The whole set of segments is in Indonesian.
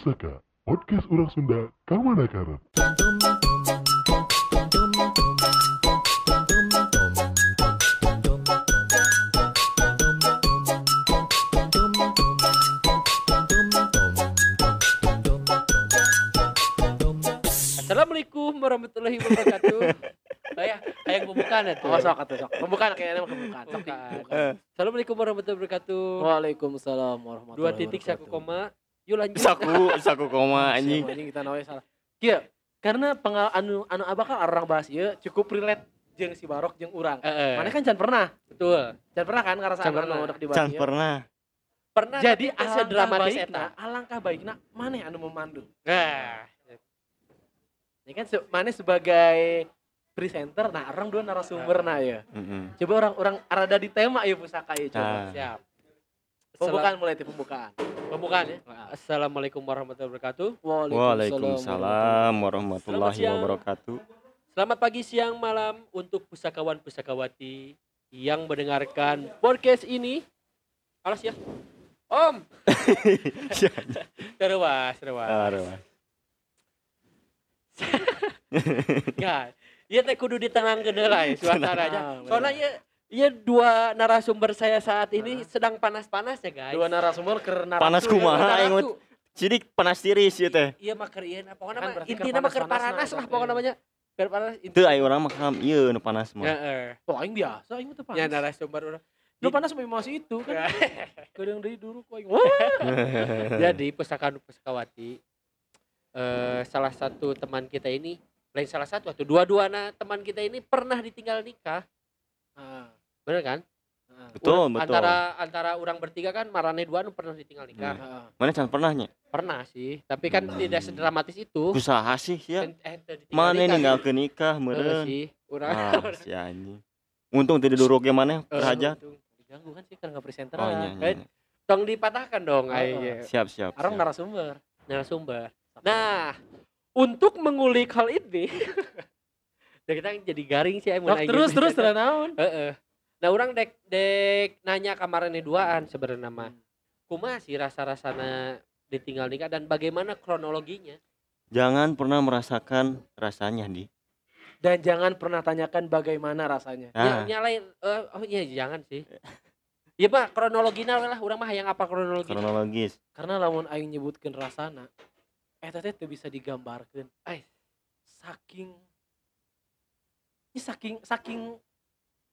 Pusaka, podcast orang Sunda, kamana karet. Assalamualaikum warahmatullahi wabarakatuh. Saya yang pembukaan ya tuh. Oh, sok atuh sok. Pembukaan kayaknya mah pembukaan. Sok dibuka. Assalamualaikum warahmatullahi wabarakatuh. Waalaikumsalam warahmatullahi Dua titik satu wabarakatuh. koma. Yuk lanjut. saku saku koma anjing anjing kita nawe salah. Kieu, karena pengal anu anu abah kan orang bahas ieu cukup relate jeung si Barok jeung urang. Eh, Mana kan can pernah. betul. Can pernah kan ngarasaan Can pernah. anu udah dibahas can ieu. pernah Pernah Jadi sedramatis baikna, eta. alangkah baikna maneh anu memandu. Nah, Ini kan se maneh sebagai presenter nah orang dua narasumber nah ya. Mm-mm. Coba orang orang arada di tema ya pusaka ya coba. Ah. siap. Pembukaan mulai di pembukaan. Pembukaan ya. Assalamualaikum warahmatullahi wabarakatuh. Waalaikumsalam warahmatullahi wabarakatuh Selamat pagi, siang, malam untuk pusakawan pusakawati yang mendengarkan podcast ini. Alas ya. Om. Terus, terus. Aduh. Ya, iya teh kudu ditenangkeun heula ya suasananya. Ah, bener. Soalnya iya iya dua narasumber saya saat ini sedang panas-panasnya, guys. Dua narasumber keur narasum. Panas kumaha Naratu. aing mah sidik panas tiris ieu teh Iya mah keur ieu pokoknya Kan mah intina keur mah keur panas-panas paranas nah, lah pokoknya namanya. Keur panas. teu aya urang mah ieu nu panas mah Heeh. Oh, aing biasa, aing mah teu Ya panas. narasumber urang. Lu panas mah masih itu kan. Kadang dari dulu kok aing. Jadi pusaka pusakawati eh salah satu teman kita ini lain salah satu atau dua-dua nah teman kita ini pernah ditinggal nikah, Ah, bener kan? betul Urang- betul Antara antara orang bertiga kan marane dua nu pernah ditinggal nikah. ah. mana can pernahnya Pernah sih, tapi kan Hmm. tidak sedramatis itu. kusaha sih ya ditinggal mana nikah ninggalkeun nikah meureun sih, urang. ah si anjing untung tidak duruk ge maneh Eh, kerajaan untung. Diganggu kan sih kan nggak presenter. oh ah. iya, Eh, iya. Tong dipatahkan dong Oh, oh. iya. siap siap Orang siap. narasumber. narasumber. Nah, untuk mengulik hal ini, dan kita jadi garing sih terus terus terus naon? Heeh. Nah, orang dek dek nanya kamarnya duaan sebenarnya Hmm. mah. Kumaha sih rasa-rasana ditinggal nikah dan bagaimana kronologinya? jangan pernah merasakan rasanya di Dan jangan pernah tanyakan bagaimana rasanya. Ya, ah nyalain eh, oh iya jangan sih. Iya Pak, kronologinya lah urang mah yang apa kronologi? kronologis Karena lamun aing nyebutkeun rasana, eta teh teu bisa digambarkeun. Ai. Saking ini saking saking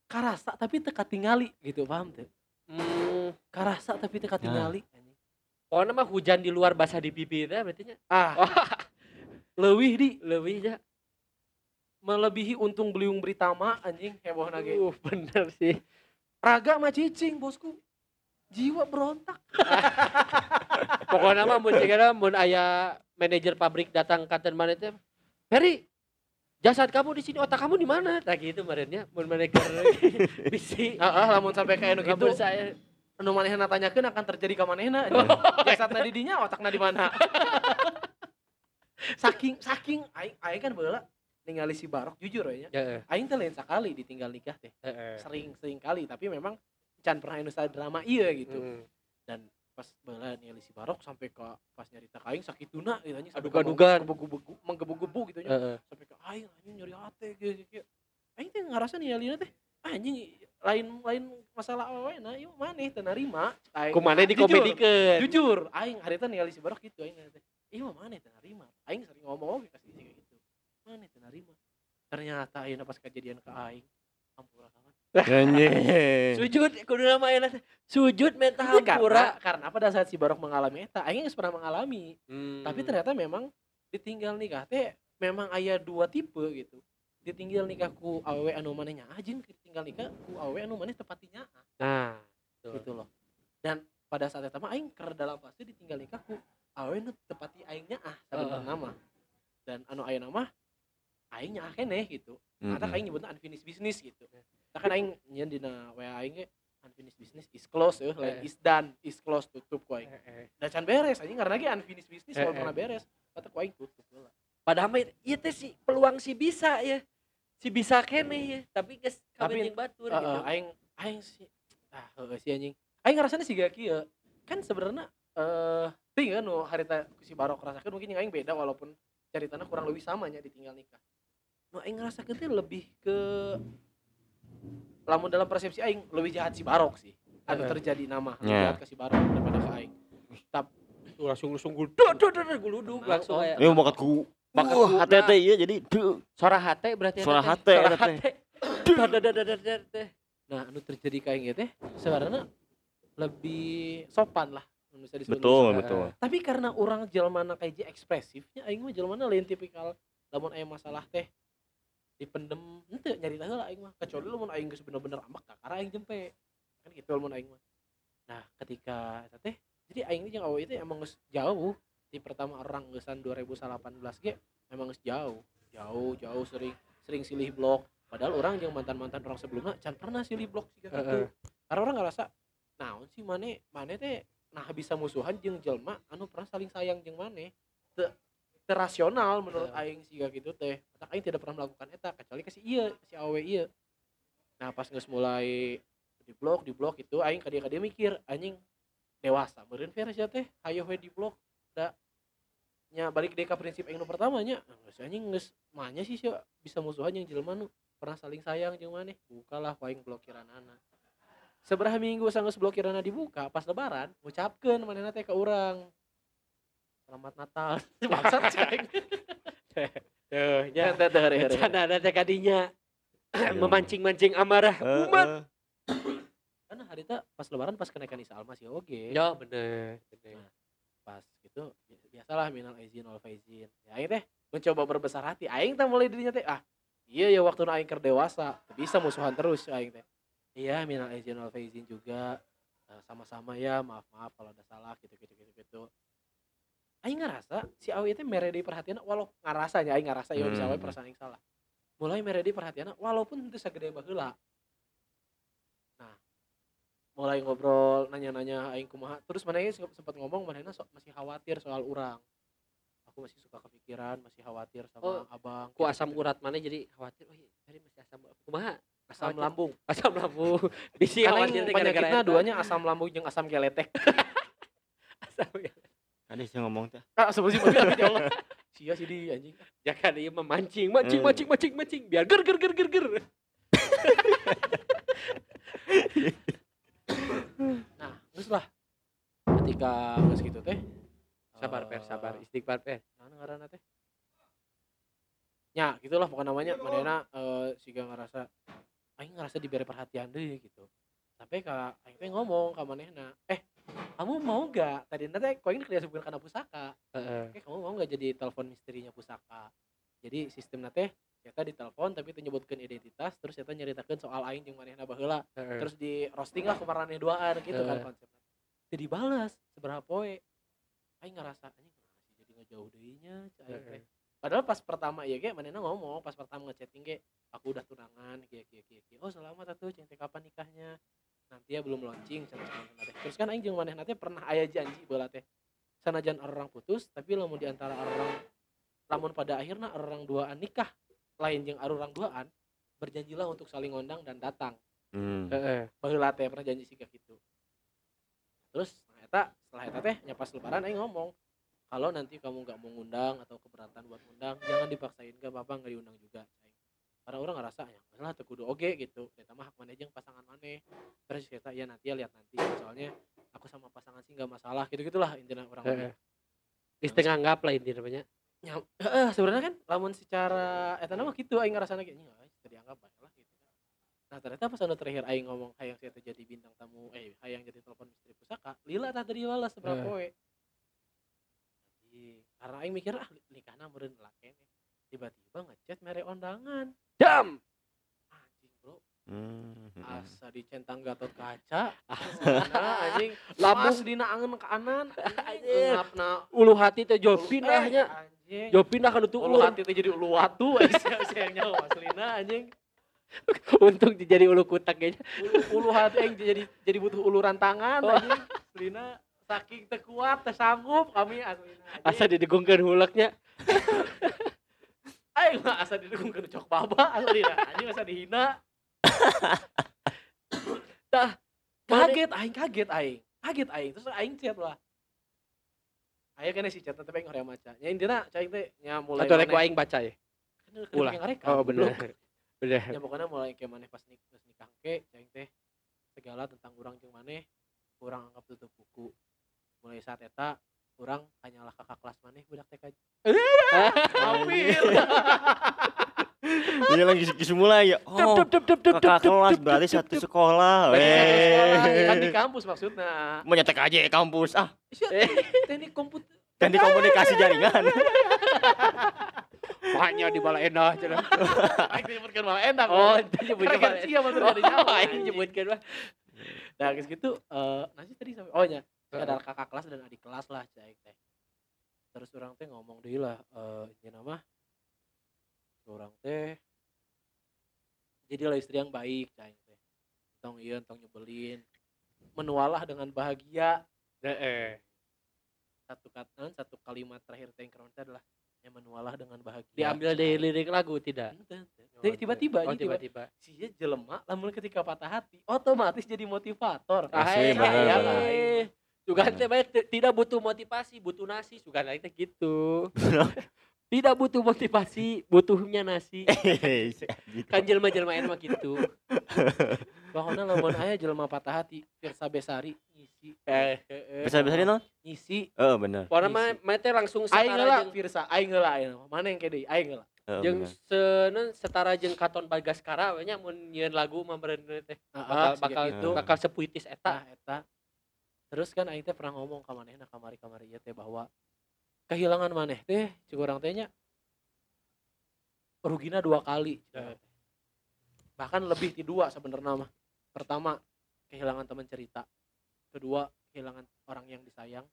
karasa tapi teu katingali gitu, paham teu? Hmm, Karasa tapi teu katingali. pokoknya mah hujan di luar basah di pipi teh berarti nya. Ah, Oh, leuwih di lebihnya. melebihi untung beliung Britama anjing heboh nage. Uh, bener sih. Raga mah cicing bosku. Jiwa berontak. Pokoknya mah mun cigana mun aya manajer pabrik datang kantor mana teh. Ferry, jasad kamu di sini, otak kamu di mana? Nah gitu merenya, mun manajer bisi. Heeh, lamun sampai kayak anu Gitu saya. anu manehna tanyakeun akan terjadi ka manehna. Jasadna di dinya, otakna di mana? saking saking aing aing kan baheula ningali si Barok jujur ya. Aing teh lain sakali ditinggal nikah teh. Sering-sering kali tapi memang can pernah anu drama iya gitu. Hmm. Dan pas baheula ningali si Barok sampai ke pas nyarita ka aing sakituna gitu anjing sampai Adugan-adugan. gebu-gebu menggebu-gebu gitu nya. Heeh. Sampai ke aing anjing nyeri hate gitu gitu. Aing teh ngarasa ningalina teh ah, anjing lain lain masalah awewe nah ieu maneh teu narima. Aing- Kumaha Jujur. dikomedikeun. jujur aing harita ningali si barok gitu aing teh mah mana teu narima aing sering ngomong oge kasih gitu mana teu narima ternyata ayeuna pas kejadian ke aing kawan anjing Sujud kudu nama enak. Sujud minta Itu karena, hampura. karena pada saat si barok mengalami eta aing geus pernah mengalami Hmm. tapi ternyata memang ditinggal nikah teh memang aya dua tipe gitu ditinggal nikah ku awewe anu manehnya ajin ditinggal nikah ku awewe anu maneh tepatinya Nah, betul. gitu loh dan pada saat itu mah aing keur dalam fase ditinggal nikah ku awewe nu tepati aingnya ah Heeh. nama dan anu aya nama aingnya ah keneh gitu Mm-mm. kata aing nyebutna unfinished business gitu kan aing nyeun dina WA aing ge unfinished business is close euy lain Eh. is done is close tutup ku aing Heeh. dan can beres anjing karena ge unfinished business Eh, eh. pernah beres kata ku aing tutup heula Padahal mah ieu teh si peluang si bisa ya. Si bisa keneh ya, tapi geus kawin jeung batur Heeh, gitu. aing aing si ah heueuh si anjing aing ngarasana sih gak kieu kan sebenarnya eh ting kan nu harita si barok rasakeun mungkin yang aing beda walaupun ceritanya kurang lebih sama nya ditinggal nikah nu aing ngerasakeun teh lebih ke lamun dalam persepsi aing lebih jahat si barok sih anu Heeh. terjadi nama lebih Ya. jahat ke si barok daripada ke aing Tuh langsung langsung guluduk duh duh duh guluduk Nah, langsung kayak Ini bakat ku Bakat ku, hati-hati nah. iya jadi duh. suara hate berarti Suara hate, suara hate Duh, duh, duh, duh, duh, duh, duh. nah anu terjadi kayak gitu teh sebenarnya lebih sopan lah anu bisa disebut Betul, betul. tapi karena orang jelmana kayak ekspresifnya aing mah jelmana lain tipikal lamun aya masalah teh dipendem ente nyari tahu lah aing mah. Kecuali lamun aing geus bener-bener ambak kakara aing jempe kan gitu lamun aing mah. Nah ketika teh jadi aing ini jeung awe itu emang geus jauh. Di pertama orang geusan 2018 ge emang geus jauh. Jauh jauh sering sering silih blok. Padahal orang yang mantan mantan orang sebelumnya can pernah silih blok sih Heeh. karena orang ngerasa naon sih mane? Mane teh nah bisa musuhan jeung jelma anu pernah saling sayang jeung mane te, te rasional menurut Heeh. aing sih gitu teh. Matak aing tidak pernah melakukan eta kecuali ke si iya si awe iya nah pas geus mulai di blok di blok itu aing kadia kadia mikir anjing dewasa beureun versi teh. Hayo we di blok da. Nya balik deh ke prinsip aing nu pertama nya geus anjing geus manya sih sih bisa musuhan jeung jelema nu? Pernah saling sayang jeung maneh? Bukalah aing blokiran anak seberapa minggu sanggeus blokirana dibuka pas lebaran ngucapkeun manehna teh ke urang selamat natal maksud sih aing Tuh, ya. Rencana ada kadinya Iya. memancing-mancing amarah Eh, umat. eh. kan hari teh pas lebaran pas kenaikan Isa Alma sih oge Ya bener, bener. pas gitu bi- biasalah minal izin wal faizin ya aing teh mencoba berbesar hati aing teh mulai dirinya teh ah iya ya waktu aing keur dewasa bisa musuhan terus aing teh iya minal izin wal faizin juga Eh, sama-sama ya maaf maaf kalau ada salah gitu gitu gitu gitu aing ngerasa si awi teh mere di perhatian walau ngerasanya aing ngerasa ya bisa Hmm. awe perasaan aing salah mulai mere di perhatian walaupun itu sagede baheula nah mulai ngobrol nanya-nanya aing kumaha terus mana sempat ngomong mana so, masih khawatir soal urang aku masih suka kepikiran masih khawatir sama Oh, abang Ku asam urat mana jadi khawatir. Oh iya, tadi masih asam kumaha? asam khawatir. lambung Asam lambung. Bisi khawatir yang penyakitnya duanya asam lambung jeung asam geletek Asam Tadi saya ngomong teh. ah sebelum sih ya Allah. Sia sih di anjing. Jangan dia memancing, mancing, Eh. mancing, mancing, mancing, biar ger ger ger ger ger. nah geus lah. Ketika geus gitu teh Sabar per, sabar, eh, istighfar per. nah ngaranna teh. Ya gitulah pokoknya namanya. Manehna eh siga ngerasa aing ngerasa diberi perhatian deh gitu. Sampai ka aing teh ngomong ka manehna eh kamu mau gak tadi nanti kau ini kerja sebulan karena pusaka. Heeh. eh kamu mau gak jadi telepon misterinya pusaka? Jadi sistem teh kita ditelepon tapi itu nyebutkan identitas terus kita nyeritakan soal aing jeung manehna baheula. Heeh. terus di roasting lah kemarin duaan gitu kan Eh. konsepnya. Jadi balas seberapa poe? Aing ngerasa anjing jadi ngejauh Eh, teh padahal pas pertama ya ge manehna ngomong pas pertama ngechatting ge aku udah tunangan kieu kieu kieu oh selamat atuh ceng teh kapan nikahnya nanti ya belum launching teh terus kan aing jeung manehna teh pernah aya janji baheula teh sanajan orang putus tapi lamun di antara orang lamun pada akhirnya orang duaan nikah lain jeung orang duaan berjanjilah untuk saling ngondang dan datang Hmm. Heeh. baheula teh pernah janji sih gitu terus nah eta setelah eta teh nya pas lebaran aing ngomong kalau nanti kamu nggak mau ngundang atau keberatan buat ngundang jangan dipaksain gak apa-apa nggak diundang juga aing. karena orang ngerasa ya lah kudu oge gitu eta mah jeung pasangan maneh terus kita ya nanti ya lihat nanti soalnya aku sama pasangan sih nggak masalah gitu gitulah intinya orang Heeh. Di setengah anggap lah ini namanya. ya eh, sebenarnya kan lamun secara eta nama gitu aing ngerasana kayak nya teu dianggap bae lah gitu kan nah ternyata pas anu terakhir aing ngomong hayang saya jadi bintang tamu eh hayang jadi telepon misteri pusaka lila tah tadi walas seberapa Eh. poe Jadi, karena aing mikir ah nikahna meureun lakene tiba-tiba ngechat mere undangan Dam. anjing bro Hmm. asa dicentang gatot kaca Ah. nah anjing Lambung mas dina angen kanan Anjing. ngapna ulu hati teh jauh pindahnya. Eh, anjing Jauh pindah kan itu ulu hati teh jadi ulu watu saya nyawa aslina anjing Untung jadi ulu kutak kayaknya. ulu, ulu hati yang jadi jadi butuh uluran tangan anjing aslina saking teu kuat teu sanggup kami aslina Asa didegungkeun huleknya. aing mah asa didukung ke cok baba aslina anjing asa dihina Tah, kaget aing kaget aing kaget aing terus aing chat lah aya kan si chat tapi ngorek maca nya intina cai teh nya mulai Atau rek aing baca ya. Ulah. yang ngareka Oh bener. goblok. Bener. ya pokoknya mulai kayak maneh pas nik pas nikah ke cai teh segala tentang urang jeung maneh urang anggap tutup buku mulai saat eta urang tanyalah kakak kelas maneh budak TK hampir. Iya lagi kisah mulai ya. Oh, Dup, dup, dup, dup, kakak kelas berarti satu sekolah. Kan di kampus maksudnya. Mau nyetek aja ya kampus. Ah, Sia, teknik komputer. Ganti komunikasi jaringan. Makanya di bala endah cenah. aing disebutkan malah enak Oh, itu nyebutnya Kan bala sia maksudnya. Oh, dari nyawa, aing nah guys gitu eh nanti tadi sampai oh nya ada kakak kelas dan adik kelas lah cai teh. Terus orang teh ngomong deui lah eh ini nama orang teh jadilah istri yang baik cai teh. Tong iya tong nyebelin. Menualah dengan bahagia. Heeh. satu kata satu kalimat terakhir teh yang adalah yang menualah dengan bahagia. Diambil dari lirik lagu tidak? Tiba-tiba Oh, tiba-tiba. si jelema lamun ketika patah hati otomatis jadi motivator. Ah, Juga teh bae t- tidak butuh motivasi, butuh nasi. Juga lain teh gitu. tidak butuh motivasi, butuhnya nasi. Gitu. Kan jelema-jelema enak mah gitu. pokoknya lamun aya jelema patah hati Firsa Besari ngisi Eh, eh, eh. Bisa-bisa no? ngisi Oh, bener. Pokoknya mah mah teh langsung aing setara heula jeung Firsa aing heula aing mana yang kede aing heula Oh, jeung bener. seuneu setara jeung Katon Bagaskara we nya mun nyieun lagu mah teh. Bakal Heeh, bakal siga itu gitu. bakal sepuitis eta eta. eta terus kan aing teh pernah ngomong ka manehna kamari-kamari ieu teh bahwa kehilangan maneh teh cik urang teh nya rugina dua kali Eh. bahkan lebih ti dua sebenarnya mah pertama kehilangan teman cerita kedua kehilangan orang yang disayang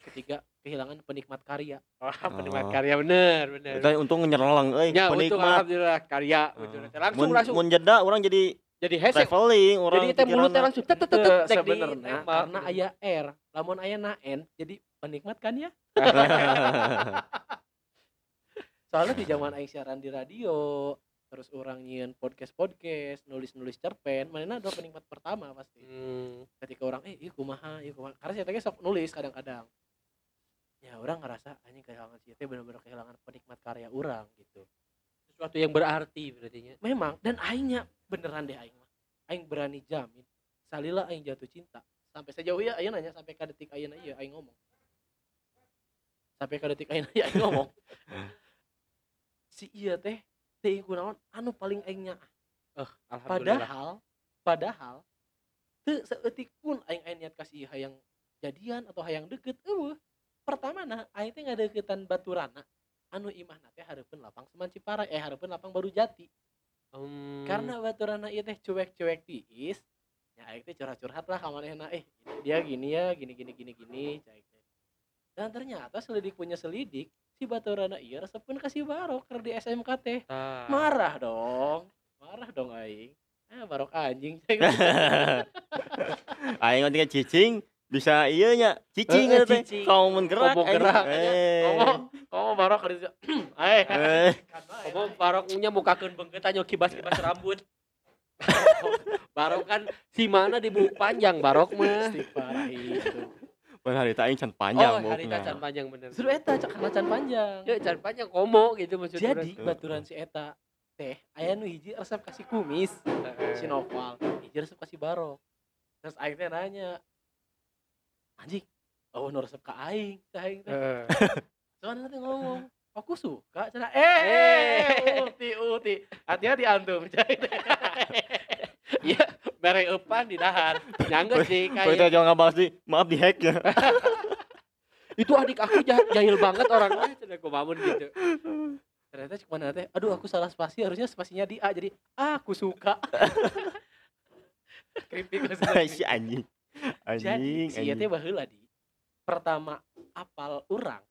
ketiga kehilangan penikmat karya Wah, penikmat Oh. karya bener, bener. Itu untung nyerlang euy, Ya, untung penikmat. alhamdulillah karya Oh. betul. Langsung Mun- langsung Mun jeda orang jadi jadi hese. traveling, orang Jadi teh mulutnya langsung tet tet tet di sebenarnya tembak. karena aya R lamun aya na N jadi penikmat kan ya soalnya di zaman aing siaran di radio terus orang nyian podcast podcast nulis nulis cerpen mana ada penikmat pertama pasti Hmm. ketika orang eh iya kumaha iya kumaha karena saya tadi sok nulis kadang-kadang ya orang ngerasa anjing kehilangan sih teh benar-benar kehilangan penikmat karya orang gitu Sesuatu yang berarti berarti nya. memang dan aingnya beneran deh aing mah. Aing berani jamin salila aing jatuh cinta. Sampai sejauh ya aing nanya sampai ke detik aing iya aing ngomong. Sampai ke detik aing iya aing ngomong. Si iya teh teh kunaon anu paling aing nyaah Alhamdulillah. padahal padahal teu seeutik pun aing aing niat kasih hayang jadian atau hayang deket eueuh. Pertama nah aing teh ngadeukeutan baturana anu imah teh hareupeun lapang seman Ciparai eh hareupeun lapang baru jati. Hmm. karena baturana ieu teh cuek-cuek tiis ya aing teh curhat-curhat lah ka manehna eh dia gini ya gini gini gini gini cai teh. Dan ternyata selidik punya selidik si baturana ieu resepkeun kasih barok keur di SMK teh. Tah. marah dong marah dong aing. Ah barok anjing Aing nanti cicing bisa iya nya cicing Eh, eta teh. Kau mun gerak. Aing. gerak, Eh. ngomong ngomong barok keur di- eh Eh. Komo baroknya mukakeun beungeut nya kibas-kibas rambut. barok kan si mana di buuk panjang barok mah. istighfar itu Pan hari aing can panjang oh, hari buukna. can panjang bener. suruh eta cak karena can panjang Ya, can panjang komo gitu maksudnya. jadi baturan si eta teh aya nu hiji resep kasih kumis si Noval hiji resep kasih barok terus teh nanya anjing oh nu resep ka aing teh aing teh. Soalnya nanti ngomong aku suka cina eh eh uti uti. Hati-hati antum Iya, mere eupan di dahar. Nyanggeut sih kayak jangan ngebahas di maaf di hack ya. itu adik aku jah- jahil banget orangnya cenah kumamun gitu. ternyata cuma teh? Aduh aku salah spasi harusnya spasinya di A jadi ah, aku suka. Keripik si anjing. Jadi Anjing. si teh anjing. baheula di pertama apal orang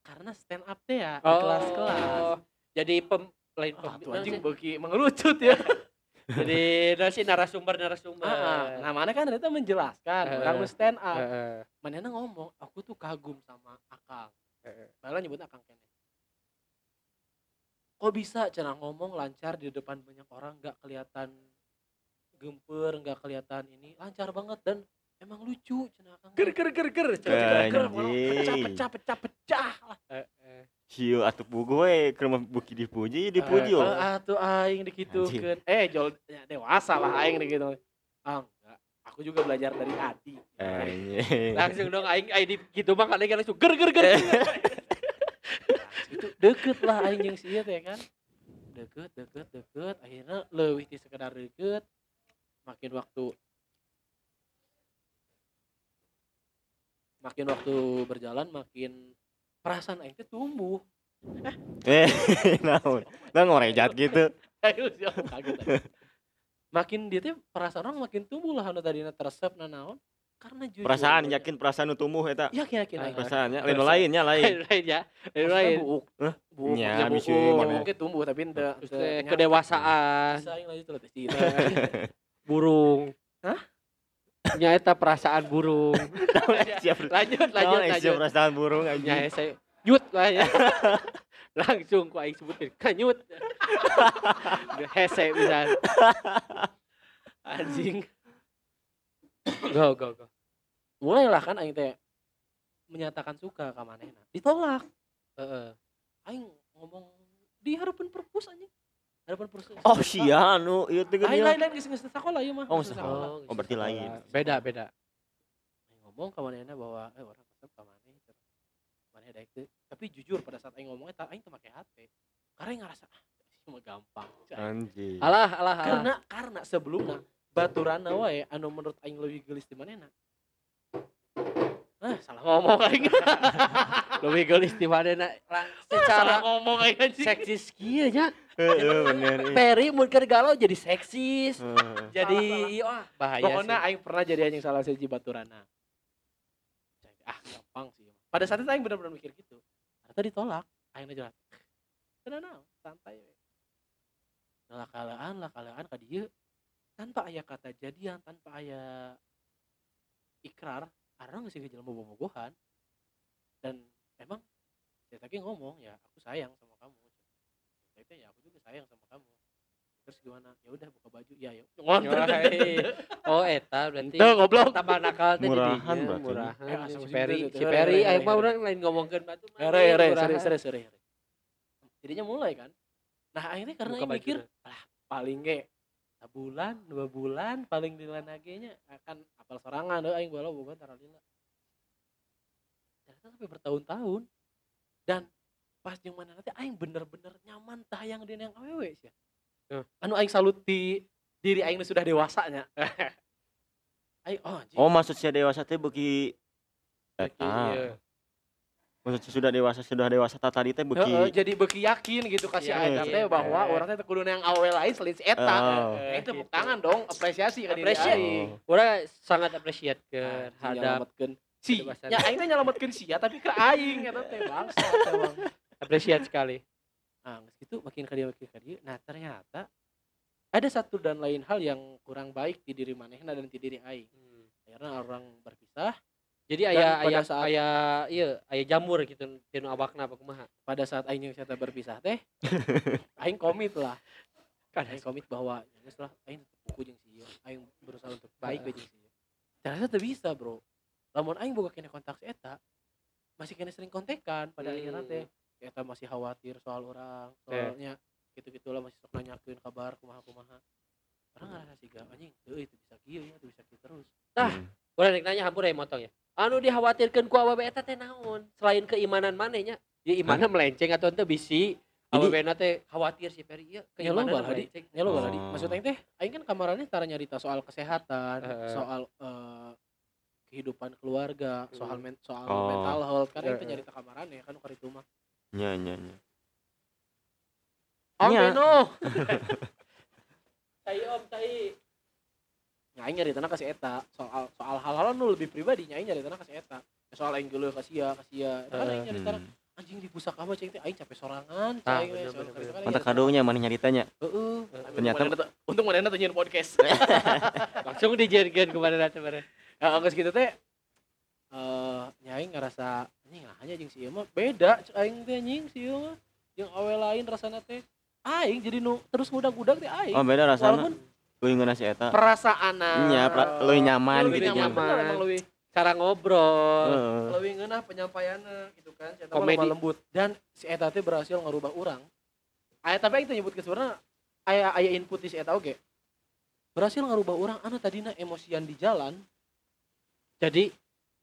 karena stand up teh ya di kelas-kelas Oh, Jadi pem lain Ah, pem, tuh anjing beuki mengerucut ya. jadi nasi narasumber narasumber. Ah, nah mana kan itu menjelaskan Eh. orang stand up. Heeh. Manehna ngomong, aku tuh kagum sama Akang. Heeh. Padahal nyebut Akang kene. Kok bisa cara ngomong lancar di depan banyak orang nggak kelihatan gemper, nggak kelihatan ini lancar banget dan emang lucu cenah Akang. ger ger ger ger pecah pecah pecah pecah lah. Eh, eh. Sieu atuh pugu we keur mah buki dipuji dipuji Eh, oh. atuh aing dikitukeun eh jol ya, dewasa lah aing dikitu. Ah enggak. Aku juga belajar dari Adi. Anjing. langsung dong aing aing di gitu mah kali kan langsung ger ger ger. Itu deket lah aing jeung si ieu teh kan. Deket deket deket. Akhirnya leuwih ti sekedar deket makin waktu makin waktu berjalan makin perasaan aing teh tumbuh. Eh, naon? Nah ngorejat gitu. Makin dia teh perasaan orang makin tumbuh lah anu tadinya teresep na naon? Karena jujur. Perasaan yakin perasaan nu tumbuh eta. yakin yakin. Aing Perasaannya. Lain lainnya lain. lain. Ya. Lain lain. buuk buuk bisa buuk buuknya tumbuh tapi ente teh kedewasaan. Bisa aing lanjut lah teh burung. Hah? nya eta perasaan burung. Siap. lanjut lanjut lanjut. Perasaan burung nya anjing. saya nyut lah ya. Langsung ku aing sebutin kanyut hese bisa anjing. Go go go. Mulailah kan aing teh menyatakan suka ka manehna. Ditolak. Heeh. aing ngomong di harapan perpus anjing harapan perpus Oh sia anu ieu teh lain geuning. lain lain geus geus sekolah ieu mah Oh, sekolah. Oh, berarti lain. beda beda Aing ngomong ke manehna bahwa eh orang tetep ka maneh cenah. maneh daek teh tapi jujur pada saat aing ngomong eta aing teu make hati karena aing ngerasa ah cuma gampang Anjing. alah alah alah karena karena sebelumnya baturanna wae anu menurut aing leuwih geulis di manehna ah salah ngomong aing. Lebih gelis di mana nak. Salah secara ngomong aing anjing. seksis kieu nya Heeh bener. eh. Perry mun keur galau jadi seksis. Jadi Salah, wah bahaya pokoknya aing pernah jadi anjing salah siji baturana. Ah gampang sih. Pada saat itu aing benar-benar mikir gitu. Ternyata ditolak. Aing aja tenang naon? Santai we. Lakalaan lakalaan ka dieu. Tanpa aya kata jadian tanpa aya ikrar orang geus jelema bobogohan dan emang saya tadi ngomong ya aku sayang sama kamu saya teh, ya aku juga sayang sama kamu terus gimana ya udah buka baju ya ya ngontor Yoi. oh eta berarti Tuh, goblok. tambah nakal teh Murahan jadinya, berarti. murahan Eh, asal si gitu, si gitu. Perry Hore, aing mah hore, urang lain ngomongkeun batu mah murahan. serius, serius, serius. Jadinya mulai kan. Nah akhirnya karena mikir, lah paling ge sebulan, dua bulan, paling di nya akan apal sorangan deh aing bola bukan tara lila. Ternyata sampai bertahun-tahun. Dan pas yang mana nanti aing bener-bener nyaman tayang di yang awewe sih. Anu aing salut di diri aing sudah dewasanya. aing oh anjing. Oh maksud saya dewasa teh beuki eta. Iya. Maksud sudah dewasa sudah dewasa tata tadi teh. Heeh, jadi beki yakin gitu kasih Iya, aing iya. teh bahwa orang teh kudu yang awewe lain selain si eta. Oh. Ya, itu tepuk tangan dong, apresiasi ke diri Appreciate. aing. Urang sangat appreciate ke Anjing, hadap nyalametkeun si, ya aing teh nyalametkeun sia tapi ke aing eta teh bangsa emang. appreciate sekali Nah, gitu makin ka dia makin ka dia. Nah, ternyata ada satu dan lain hal yang kurang baik di diri manehna dan di diri aing. Akhirnya orang berpisah jadi Dan aya pada aya saat- aya iya aya jamur gitu tinu abakna apa kumaha. Pada saat aing jeung saya berpisah teh aing komit lah. Kan aing komit bahwa ya lah aing tetep buku jeung si aing berusaha untuk baik we jeung si ternyata teu bisa bro. Lamun aing boga kene kontak si eta masih kena sering kontekan pada Hmm. akhirnya teh. Eta masih khawatir soal orang soalnya gitu-gitu lah masih sok nanyakeun kabar kumaha kumaha orang ngerasa sih gak anjing tuh itu bisa kieu ya tuh bisa kieu terus. Tah. Urang rek nanya hampura ya motong ya. Anu dikhawatirkeun ku awewe eta teh naon? Selain keimanan manehnya, ya imanna melenceng atau teu bisi. Awewe na teh khawatir si Peri ieu Ya keimanan Di. melenceng. ya lo bala, Di. Oh. maksud aing teh aing kan kamarannya tara nyarita soal kesehatan Heeh. soal eh, kehidupan keluarga soal Hmm. men- soal Oh. mental health kan Heeh. nyarita kamarannya kan kari itu mah Nya nya nya. Om Nya. Beno. Tai om tai. Ya, aing nyaritana ka si eta soal soal hal-hal nu lebih pribadi nya aing nyaritana ka si eta Ya, soal aing geuleuh ka sia ka sia Eta kan aing nyaritana Hmm. anjing di pusaka mah cing teh aing capek sorangan Tah, cing Mantap kadonya mana nyaritanya. Heeh. Ternyata- untung teh nyeun podcast. Langsung dijenkeun ke mana nanti kemarin. Ya geus gitu teh eh nyaing ngerasa anjing nah hanya jeung si ieu mah beda aing teh anjing si ieu mah jeung awe lain rasana teh aing jadi nu terus ngudag-ngudag teh aing Oh beda rasanya. walaupun Leuwih ngeunah si eta. perasaan Nya, pra- leuwih nyaman lebih gitu nyaman. Bener emang lebih cara ngobrol. Heeh. lebih ngeunah penyampaiannya gitu kan. Si eta mah Komedi. lemah lembut. Dan si eta teh berhasil ngerubah orang. Aya tapi itu nyebut ke sebenarnya aya aya input di si eta oge berhasil ngerubah orang anu tadina emosian di jalan. Jadi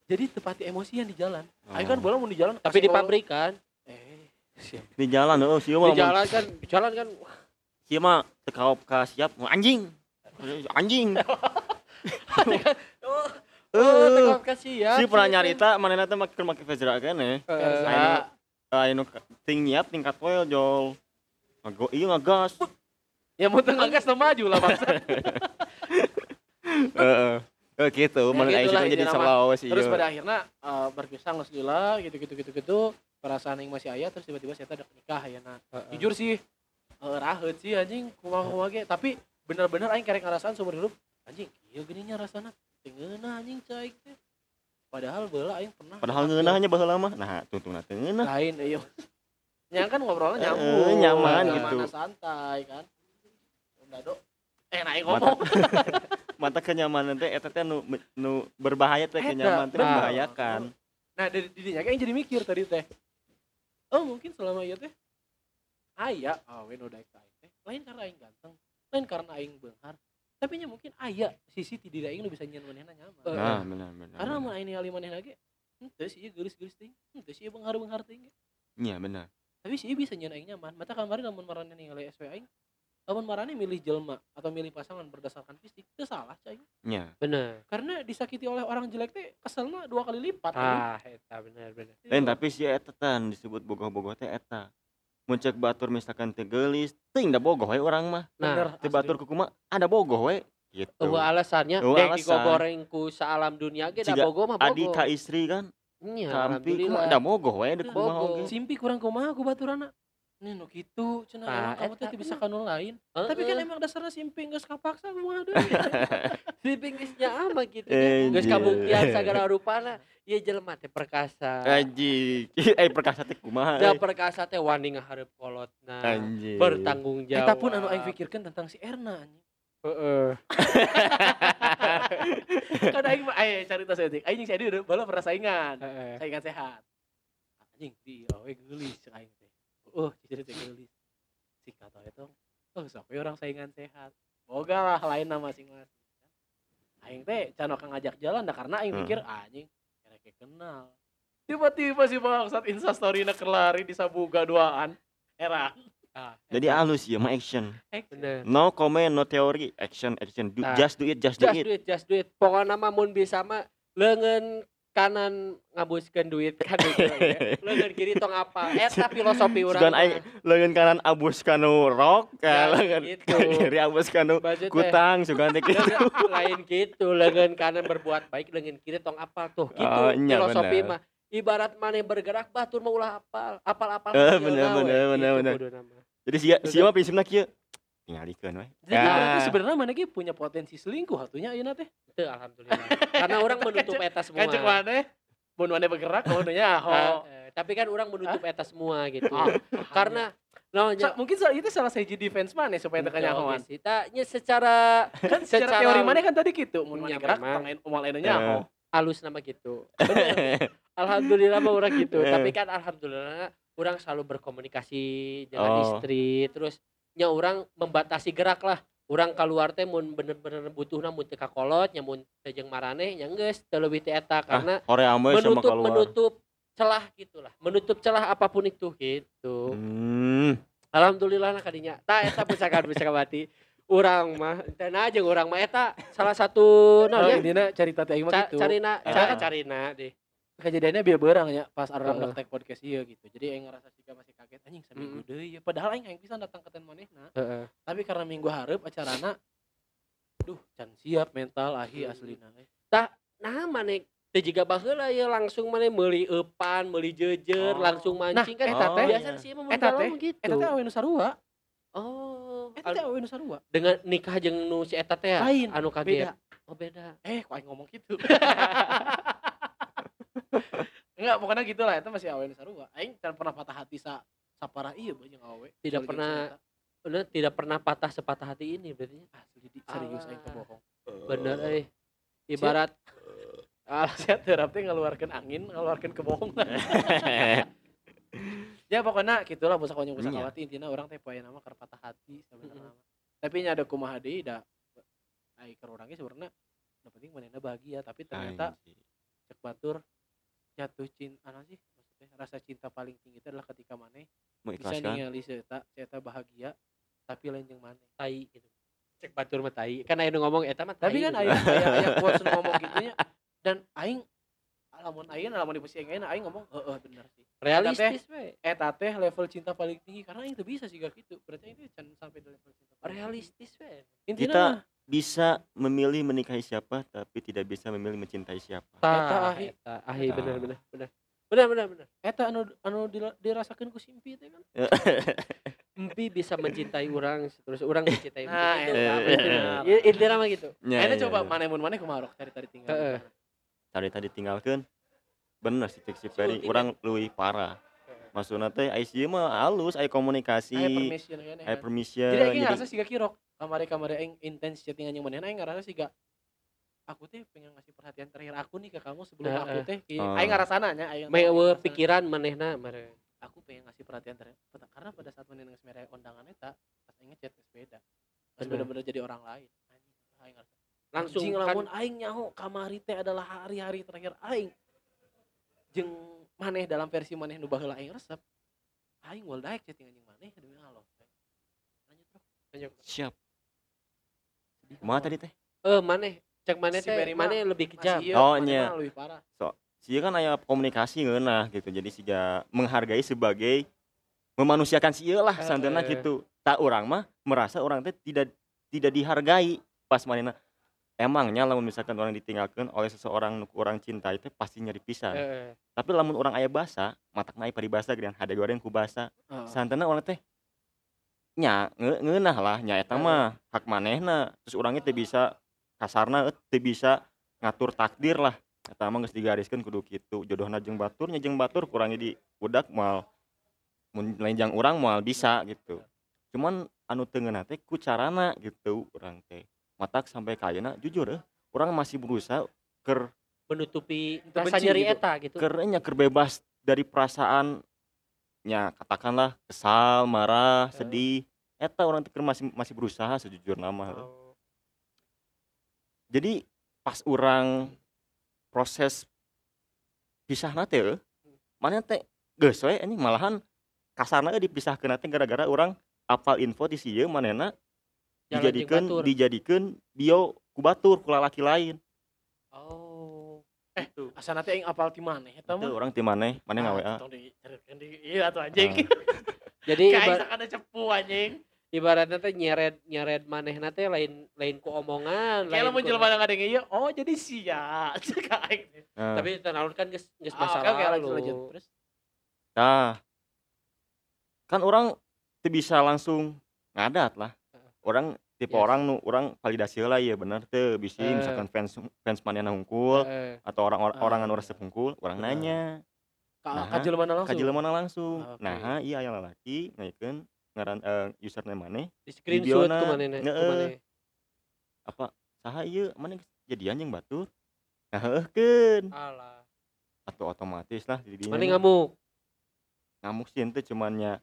jadi tepati emosian di jalan. Oh. ayo kan bola mau di jalan tapi di pabrik kan eh siap. Di jalan oh mah di jalan kan di jalan kan kaop ka siap? Mau anjing. Anjing. oh Eh, kasih ya Si pernah nyarita manehna teh make make Vezra keneh. Versa. Aya aya nu ting nyiap tingkat poel jol. Ngago ieu ngagas. ya mau tengah gas maju lah bangsa Heeh. Eh gitu, Ya, mun aya gitulah situ jadi mah. selalu sih. terus pada akhirnya eh, berpisah nggak lila gitu gitu gitu gitu perasaan yang masih ayah terus tiba-tiba saya udah nikah ya nah jujur sih uh, rahet sih anjing kumaha kumaha ge tapi bener-bener aing karek ngerasain seumur hidup. Anjing iya gininya rasana. Tengeuna anjing cai teh. Padahal bela aing pernah Padahal ngeunahnya baheula mah. Nah, tuntuna teu ngeunah. lain ayo yang kan ngobrolnya Eh, nyambung. nyaman Nyaman, gitu. santai kan? Udah dok. Eh nah aing ngomong. Mata kenyamanan teh eta teh nu nu berbahaya teh Eta, kenyaman teh bener. membahayakan. nah dari didinya aing jadi mikir tadi teh. Oh mungkin selama iya teh aya awe nu daek ka aing teh lain karena aing ganteng lain karena aing beunghar tapi nya mungkin aya sisi ti diri aing nu bisa nyeun manehna nyaman Nah, benar benar. karena mun aing ningali manehna ge henteu sih geulis-geulis teuing henteu sih ieu beunghar-beunghar teuing. Iya benar. tapi sih bisa nyeun aing nyaman mata kemarin lamun marane ningali SW aing lamun marane milih jelma atau milih pasangan berdasarkan fisik itu salah cai Iya. bener karena disakiti oleh orang jelek teh keselna dua kali lipat ah eta bener bener Lain tapi si eta tan disebut bogoh-bogoh teh eta. Mun cek batur misalkan teu geulis, teuing da bogoh we urang mah. nah Teu batur ku kumaha ada bogoh we gitu. Eueuh alasannya Eueuh dek alasan. digogoreng ku saalam dunia ge da Siga bogo mah Adi bogo ka istri kan, kampi alhamdulillah ada bogoh we dek Bogoh. simpi kurang kumaha ku baturana nih nu kitu cenah Ah, emang kamu teh teu bisa bener. kanu lain Heeh. tapi kan emang dasarnya simpi geus kapaksa kumaha deui di pinggirnya ama gitu Eh, geus iya. kabuktian sagala rupana ieu jelema teh perkasa Anjing. Eh perkasa teh kumaha. da eh. perkasa teh wani ngahareup kolotna Anjing. bertanggung jawab eta pun anu aing pikirkeun tentang si Erna anjing heeh kan aing aya carita saya aing jeung si Adi udah bala pernah saingan sehat anjing di awe geulis cek aing oh ciciri teh geulis si kata itu oh we orang saingan sehat boga lah lain nama masing-masing aing teh can ka ngajak jalan dah karena aing Hmm. pikir anjing kira kenal tiba-tiba si bangsat instastory na kelari di sabuga duaan era ah Jadi halus ya mah action. bener No comment, no teori, action, action. Do, Nah. just do it, just do just it. do it just do it pokoknya mah mun bisa mah leungeun kanan ngabuskeun duit kan gitu ya. leungeun kiri tong apa eta filosofi urang Sugan aing leungeun kanan abus kanu rok, Ya, ka leungeun gitu. kiri abus kanu Budget teh. kutang, sugan teh gitu. Lain gitu leungeun kanan berbuat baik leungeun kiri tong apa tuh gitu Oh, iya, filosofi bener. mah ibarat maneh bergerak batur mah ulah apal apal-apal Eh, bener, bener, bener, bener. kuduna mah. Jadi sia sia mah prinsipna kieu. Tingalikeun we. jadi Ya. sebenarnya mana ge punya potensi selingkuh atunya ayeuna teh Teu, alhamdulillah karena orang menutup eta semua kacek mana mun mana bergerak mun nya Ah, oh eh, tapi kan orang menutup eta semua gitu Ah, karena no, Sa- mungkin sa- itu salah satu defense mana supaya tekan nyahoan Tanya secara kan secara Secara- teori mana kan tadi gitu mun mana Iya, gerak memang. tangan umal enu Eh. nyaho halus nama gitu. Alhamdulillah mah orang gitu. Tapi kan alhamdulillah orang selalu berkomunikasi dengan Oh. istri. Terus nya orang membatasi gerak lah. Orang keluar teh mun bener-bener butuhna mun teu ka kolot, nya mun teu jeung marane nya geus teu leuwih ti eta karena Hore ame sama menutup menutup celah gitulah. Menutup celah apa pun itu gitu. Hmm. Alhamdulillah nah kadinya. Tah eta pusakan pusaka bati. Urang mah nah jeung urang mah eta salah satu oh naon ya? intinya cerita teh mah gitu carina Ah. cara carina deh kejadiannya biar berang ya pas Heeh. nge-tag podcast ieu gitu. Jadi aing ngerasa juga masih kaget anjing seminggu Mm. deui ya. Padahal aing aing pisan datang ke ten manehna Heeh. tapi karena minggu hareup acarana duh can siap mental ahi aslina eh. nah maneh teh jiga baheula ya langsung maneh meuli eupan meuli jejer Oh. langsung mancing kan eta teh- biasa sih emang eta mun teh- gitu. eta teh awe nu sarua. Oh eta teh awe nu sarua. dengan nikah jeung nu si eta teh ya? Lain, anu kaget. Beda. Oh beda. Eh kok aing ngomong gitu enggak pokoknya gitulah itu masih awe nu sarua aing can pernah patah hati sa saparah iya banyak awe Tidak Soal pernah bener tidak pernah patah sepatah hati ini berarti. Asli di serius aing Ah. kebohong. bener eh. ibarat. Ah, saya terap teh ngeluarkan angin, ngeluarkan kebohongan. ya pokoknya gitulah busa konyol busa Iya. kawati intinya orang teh poe nama keur patah hati sebenarnya. Tapi nya ada kumaha deui da ai keur urangnya sebenarnya nu penting manehna bahagia tapi ternyata cek batur jatuh cinta ana sih maksudnya rasa cinta paling tinggi itu adalah ketika maneh bisa ningali seeta seeta bahagia tapi lain jeung maneh. tai gitu. Cek batur mah tai. Kan aya nu ngomong eta mah Tapi kan gitu. aya aya aya quotes nu ngomong gitunya. Dan aing lamun aing lamun di posisi aing aing ngomong heeh bener sih. realistis we. eta teh level cinta paling tinggi karena itu bisa sih gak gitu. Berarti itu can sampai di level cinta paling realistis we. Intinya Kita- bisa memilih menikahi siapa tapi tidak bisa memilih mencintai siapa. Tah, ahi. eta ahi. Tah. bener bener bener. Bener bener bener. Eta anu anu dirasakeun ku simpi teh kan? Empi bisa mencintai orang terus orang mencintai Nah, itu eta bener. Ya, intinya mah gitu. Ya, ya, coba mana mun mana kumaha rok cari-cari tinggal? Heeh. tadi tadi tinggalkan bener sih cek si Ferry orang lebih parah maksudnya teh ICU mah halus aya komunikasi aya permission kan aya permission jadi aing ngerasa sih gak kirok kamari kamari aing intens chattingan yang mana aing ngerasa sih gak aku teh pengen ngasih perhatian terakhir aku nih ke kamu sebelum Heeh. aku teh ki- Oh. aing ngerasana nya aing ngerasana. pikiran manehna mare aku pengen ngasih perhatian terakhir karena pada saat mana ngeus mere undangan eta pas aing ngechat geus beda Geus Bener. bener-bener jadi orang lain anjing aing ngerasa langsung Anjing, kan lamun aing nyaho kamari teh adalah hari-hari terakhir aing jeung maneh dalam versi maneh nu baheula aing resep aing wal daek chatting anjing maneh demi Allah lanjut bro siap. Sedih kumaha kan, tadi teh? Eh maneh. Cek maneh Si maneh lebih kejam. ieu, Oh, mah lebih parah. Sih kan aya komunikasi ngeunah gitu. Jadi sih menghargai sebagai memanusiakan sih lah Eh, santana eh. gitu. Tak orang mah merasa orang teh tidak tidak dihargai pas manena emangnya lamun misalkan orang ditinggalkan oleh seseorang nu orang cinta itu pasti nyari pisah Eh, tapi lamun orang aya basa matak naik paribasa geus hade goreng ku basa Heeh. santana orang teh nya nge- ngeunah lah nya eta mah hak manehna. Terus orangnya teh bisa kasarna eh, teh bisa ngatur takdir lah. Eta mah geus digariskeun kudu kitu. Jodohna jeung batur nya jeung batur kurangnya di budak moal mun lain jang urang moal bisa gitu. Cuman anu teu ngeunah teh ku carana gitu urang teh matak sampai ka ayeuna jujur eh urang masih berusaha ker menutupi rasa nyeri gitu. eta gitu kerenya kerbebas dari perasaan nya katakanlah kesal marah Eh. sedih eta orang keur masih masih berusaha sejujur nama Oh, jadi pas orang proses pisah nate eh, mana teh geus we ini malahan kasarna euy dipisahkeun teh gara-gara orang apal info di sieu manehna jalan dijadikan dijadikan bio ku batur ku lalaki lain. Oh. Eh, gitu. asa nanti aing apal ti maneh eta itu orang ti maneh maneh Ah, diceritakeun di iya atuh anjing. Jadi kayak ada cepu anjing. ibaratnya teh nyeret nyeret manehna teh lain lain ku omongan lain lamun jelema ngadeng ieu oh jadi sia. Cek aing. Nah, tapi terlalu kan geus geus Ah, masa oke, oke, lalu. lanjut terus? Nah, kan orang tuh bisa langsung ngadat lah. Orang tipe Yes. orang nu orang validasi lah ya bener tuh bisa Eh. misalkan fans fans mana hungkul Heeh. atau orang orang, orang Ah. anu resep hungkul orang Benar. nanya ka Nah, ka jelema langsung ka jelema langsung. Ah, oke. Nah, iya yang laki ngaikeun ngaran eh, username maneh di screenshot heeh. maneh apa saha ieu maneh geus jadian jeung batur. Nah, alah Atau otomatis lah di dinya maneh mah. ngamuk ngamuk sih ente cumannya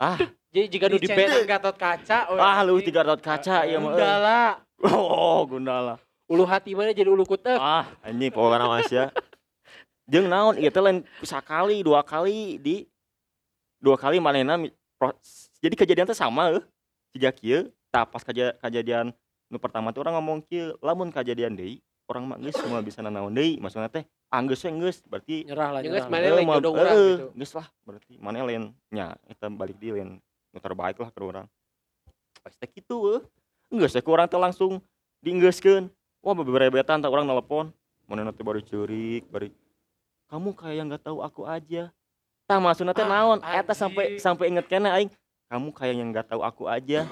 ah. Jadi jika nu di Dicetak band Gatot kaca oh, ah lu tiga ratus kaca ya mah. Gundala. Oh gundala. Ulu hati mana jadi ulu kutek? Ah anjing pokoknya mas ya. Jeung naon ieu teh lain sakali dua kali di dua kali manehna jadi kejadian teh sama euy siga kieu tah pas kejadian nu pertama tuh orang ngomong kieu lamun kejadian deui orang mah geus semua bisa nanaon deui. Maksudna teh anggeus we geus berarti nyerah lah geus nyerah Eh, lain moal- jodoh urang eh, gitu. geus lah berarti. Mana lain? Nya eta balik di lain. Nu terbaik lah ke urang pas teh kitu euy geus ku urang teh langsung dienggeuskeun wah beberebetan tak urang nelpon. Mana teh baru curik bari kamu kayak nggak tahu aku aja. Tah maksudna teh Ah, naon? Eta sampai sampai inget kene aing kamu kayak yang nggak tahu aku aja.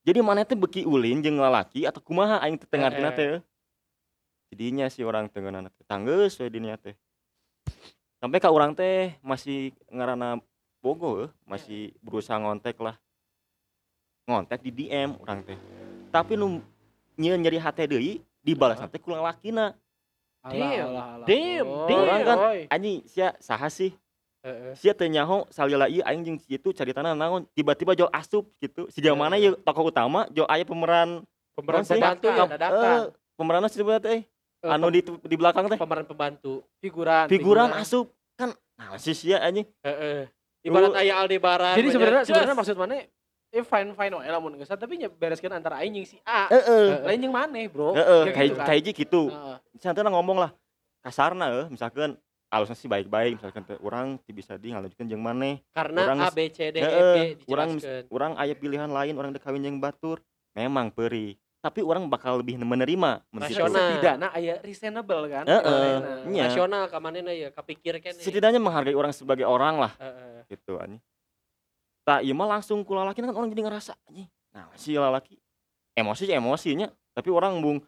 Jadi mana teh beki ulin jeung lalaki atau kumaha? Aing teh tengah Eh, eh. teh jadinya si orang tengah anak tanggeus we dinya teh. Sampai ka orang teh masih ngarana bogo masih berusaha ngontek lah. Ngontek di DM orang teh. Tapi nu nyeun nyeri hati deui dibalas teh ku lalakina. Alah, Damn. alah, alah. Damn, damn. Orang kan- anjing sia saha sih? Heeh. sia teu nyaho salila ieu aing jeung si itu caritana naon? Tiba-tiba jo asup gitu. Si mana ye tokoh utama jo aya pemeran Pemeran sih? pembantu ya. Dadakan, eh pemeranna si teh? Eh, anu di di belakang teh? pemeran pembantu. figuran figuran asup kan nah si sia anjing. Heeh. Ibarat Lu- aya Aldebaran. jadi sebenarnya sebenarnya maksud mana? Eh fine fine wae lamun geus. Tapi nya bereskeun antara aing jeung si A. Heeh. Lain jeung maneh bro? Heeh. Ya kayak gitu kan. kayak gitu Heeh. santai ngomong lah kasarna eh misalkan alusnya sih baik-baik misalkan teh urang ti bisa di ngalanjutkeun jeung maneh karena orang A B C D E F Heeh, G urang dijelaskeun. urang aya pilihan lain orang dek kawin jeung batur. Memang perih tapi orang bakal lebih menerima mun kitu. Rasional. setidaknya aya reasonable kan Heeh, Manehna. nya. Nasional ka manehna ya kapikir kene. setidaknya menghargai orang sebagai orang lah Heeh. gitu anjing tak iya mah langsung ku lalaki kan orang jadi ngerasa anjing nah si lalaki emosi sih emosinya tapi orang bung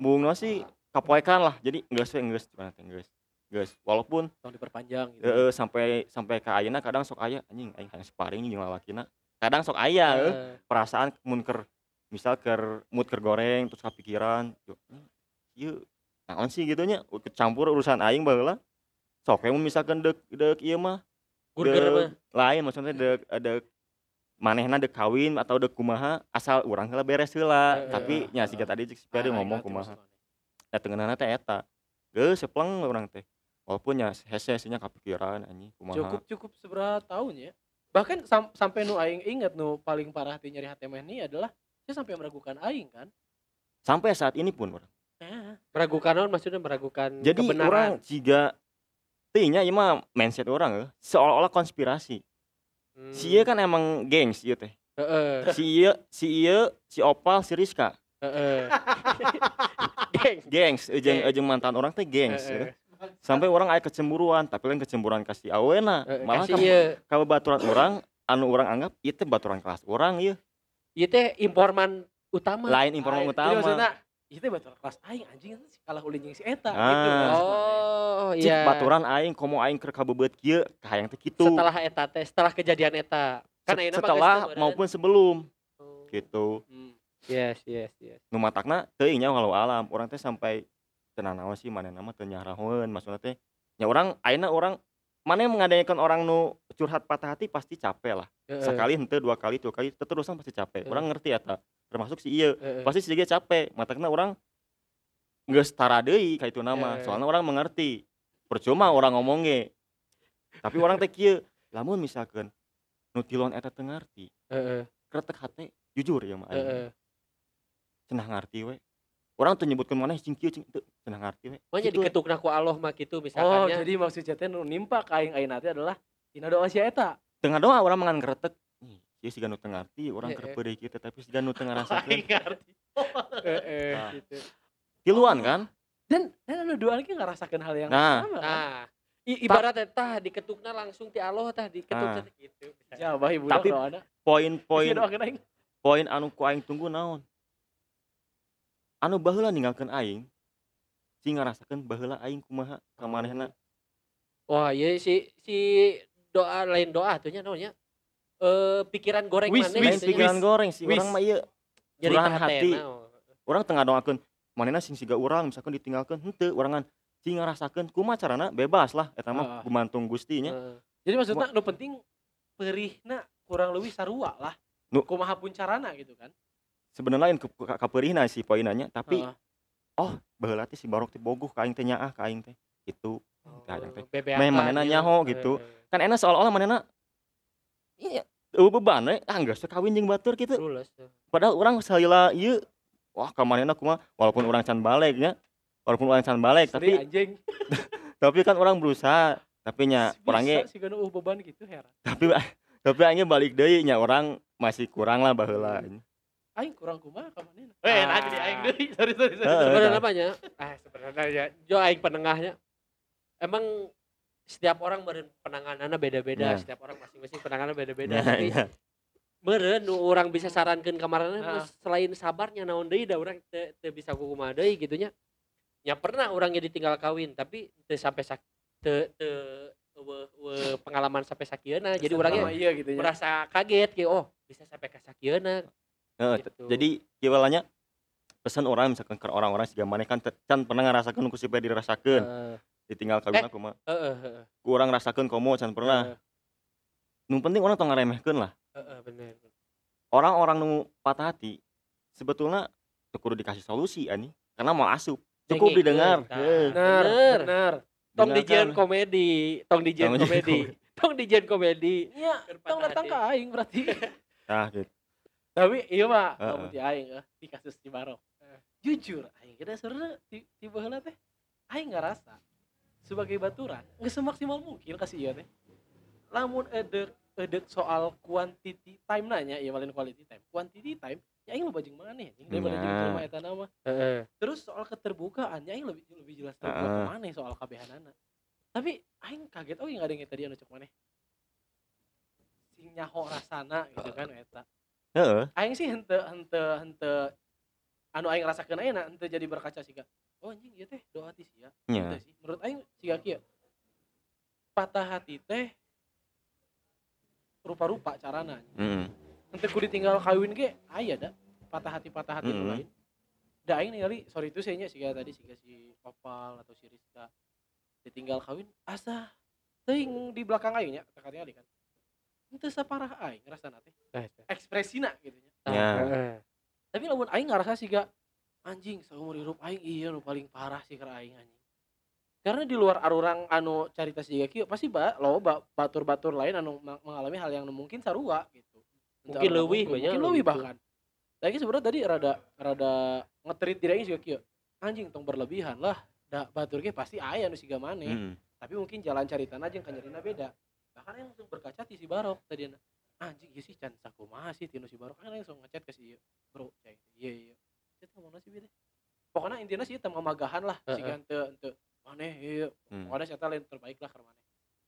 bung no sih kapoekan lah jadi enggak sih enggak cuma enggak guys walaupun tong diperpanjang gitu eh, sampai sampai ke ayeuna kadang sok aya anjing aing hayang sparring jeung lalakina kadang sok aya eh, Heeh. perasaan mun keur misal keur mood keur goreng terus kepikiran yo ieu naon sih gitunya? Kecampur urusan aing baheula. Sok we misalkan dek dek ieu mah Burger lain maksudnya dek dek manehna dek kawin atau dek kumaha asal urang heula beres heula. Heeh. tapi nya siga tadi cek si ngomong kumaha. da tengenana teh eta. Geus sepleng urang teh. Walaupun nya hese nya kepikiran anjing kumaha. Cukup cukup seberapa tahun ya? Bahkan sam- sampai nu aing inget nu paling parah ti nyeri hati mah ini adalah saya sampai meragukan aing kan sampai saat ini pun urang nah Meragukan naon maksudnya meragukan jadi kebenaran. orang jika tinya ieu mah mindset orang eh, seolah-olah konspirasi Hmm. si ieu kan emang gengs ieu teh Heeh. si ieu si ieu si Opal si Rizka Heeh. Geng. gengs ejeng Gengs. ejeng mantan orang teh gengs eh. sampai orang aya kecemburuan tapi lain kecemburuan kasih awena Heeh, malah kasih ka ieu. ka baturan orang anu orang anggap itu baturan kelas orang ieu Ieu teh informan utama. lain informan Aing- jadi utama maksudnya itu batur kelas aing anjing kan si kalah ulin jeung si eta Ah. gitu. Oh, iya. baturan aing komo aing keur kabebeut kieu kahayang teh kitu Setelah eta teh, setelah kejadian eta. Kan Se- ayeuna setelah maupun sebelum Oh. gitu Hmm. Yes, yes, yes. nu matakna teuing nya walau alam orang teh sampai tenang naon sih mana nama teu nyahraheun maksudna teh nya orang ayeuna orang mana yang mengadakan orang nu curhat patah hati pasti capek lah Heeh. sekali henteu dua kali dua kali terusan pasti capek Heeh. orang ngerti eta termasuk si Heeh. pasti si capek matakna orang geus tara deui ka itu nama soalnya orang mengerti percuma orang ngomong ge tapi orang teh kieu lamun misalkan nu tilon eta teu ngarti Heeh. kretek hate jujur ya mah Heeh. cenah ngarti we orang tuh nyebutkan mana cing kieu cing teu cenah ngarti we Makanya Kitu we. diketukna ku Allah mah gitu oh misalkannya. jadi maksudnya teh nu nimpa ka aing aing teh adalah tina doa si eta. Tengah doa orang mangan kretek ieu siga nu teu ngarti orang Heeh. keur peureuh kieu teh tapi siga nu teu aing ngarasakeun ngarti Heeh, gitu. tiluan kan? Dan dan anu doa lagi ngarasakeun hal yang Nah. sama. Nah, i- ibaratnya tah diketukna langsung ti Allah tah diketukna teh gitu. jabah ibu Tapi- poin-poin aing. poin anu ku aing tunggu naon anu baheula ninggalkeun aing si ngarasakeun baheula aing kumaha ka manehna Wah, iya si si doa lain doa tuh nya naonnya? Eh pikiran goreng Wis, maneh lain wis, gitu pikiran goreng si wis. urang mah curahan ka hati. hatena, oh. urang tengah doakeun manehna sing siga urang misalkan ditinggalkeun henteu urangan si ngarasakeun kumaha carana bebas lah eta mah Ah. gumantung Gusti nya Heeh. jadi maksudnya nu penting perihna kurang lebih sarua lah Nu- kumaha pun carana gitu kan sebenarnya lain ke- ka- kapeurihna si poinanya tapi Heeh. baheula teh si barok teh bogoh ka aing teh nyaah ka aing teh itu Kayang teh. Meh manehna gitu. nyaho gitu. Kan enak seolah-olah manehna iya eueuh beban we ah geus kawin jeung batur Lulus. padahal orang salila ieu wah ka manehna kumaha walaupun orang can balik nya walaupun orang can balik Tapi anjing tapi kan orang berusaha tapi nya orangnya si ganu uh beban gitu heran tapi tapi aingnya balik deui nya orang masih kurang lah baheula aing kurang kumaha ka manehna eh nah jadi aing deui sorry sorry sorry Heeh. Sebenarnya dah. apanya? Ah, sebenarnya ya jo aing penengahnya. Emang setiap orang meureun penangananna beda-beda, Ya. setiap orang masing-masing penanganannya beda-beda. Nah, Tapi iya. meureun nu urang bisa sarankeun ka marana Heeh. selain sabarnya naon deui da urang teu teu bisa kumaha deui gitu nya. Ya pernah orangnya ditinggal kawin, tapi teu sampai sak teu teu eueuh- eueuh pengalaman sampai sakieuna. Jadi orangnya iya gitu ya merasa kaget kayak oh bisa sampai ke sakieuna Gitu. jadi kiwalanya pesan orang misalkan ke orang-orang siga maneh kan can pernah ngarasakeun ku supaya dirasakeun Heeh, ditinggal kawin Eh. aku mah. heeh, heeh, ku urang rasakeun komo can pernah. Heeh, nu penting orang tong ngaremehkeun lah. Heeh, bener. orang-orang nu patah hati sebetulnya teu kudu dikasih solusi ani karena mau asup. Cukup Cengikeun. didengar. Nah, Bener. benar Tong dijieun komedi, tong dijieun komedi, tong dijieun komedi. iya Keur tong datang ke aing berarti. Nah gitu tapi iya mah Heeh. lamun ti aing eh, di kasus di Barok jujur aing kita sebenarnya di di baheula teh aing ngerasa sebagai baturan nggak semaksimal mungkin kasih iya teh lamun edek edek soal quantity time nanya ya malin quality time quantity time ya aing lebih mana nih daripada Nya. jadi jelema eta nama Heeh. terus soal keterbukaan ya aing lebih lebih jelas terbuka Heeh. ke mana soal kabehanana tapi aing kaget oh yang ada yang tadi anu cek maneh sing nyaho rasana gitu kan eta heeh. Aing sih hente hente hente anu aing rasakeun ayeuna hente jadi berkaca siga oh anjing ieu teh doa ti sia nya Henteu sih. Menurut aing siga kieu. Patah hati teh rupa-rupa carana heeh henteu kudu ditinggal kawin ge aya da patah hati patah hati Mm-mm. lain. Da aing ningali sorry itu saya siga tadi siga si Opal atau si Rizka ditinggal kawin asa teuing di belakang aing nya kakak kan henteu saparah aing ngerasana teh. Eh, ekspresina gitu nya Ya. heeh. tapi lamun aing ngerasa sih gak anjing seumur hidup aing iya nu paling parah sih karena aing anjing. Karena di luar arurang anu carita siga kieu pasti ba lo ba, batur-batur lain anu mengalami hal yang mungkin sarua gitu. Entah Mungkin leuwih, unggul, banyak mungkin leuwih lebih bahkan. Lagi sebenarnya tadi rada rada ngetrit diri aing siga kieu anjing tong berlebihan lah. Da batur ge pasti aya nu siga maneh. Heeh tapi mungkin jalan caritana jeung kanyarina beda. Bahkan yang langsung berkaca ti si Barok tadi anjing ieu sih can sakumaha sih tinu si Barok kan langsung ngechat ke si bro cai iya iya. Kita mau nasi beda pokoknya intinya sih teu mamagahan lah si henteu henteu maneh ieu Hmm. pokoknya saya lain terbaik lah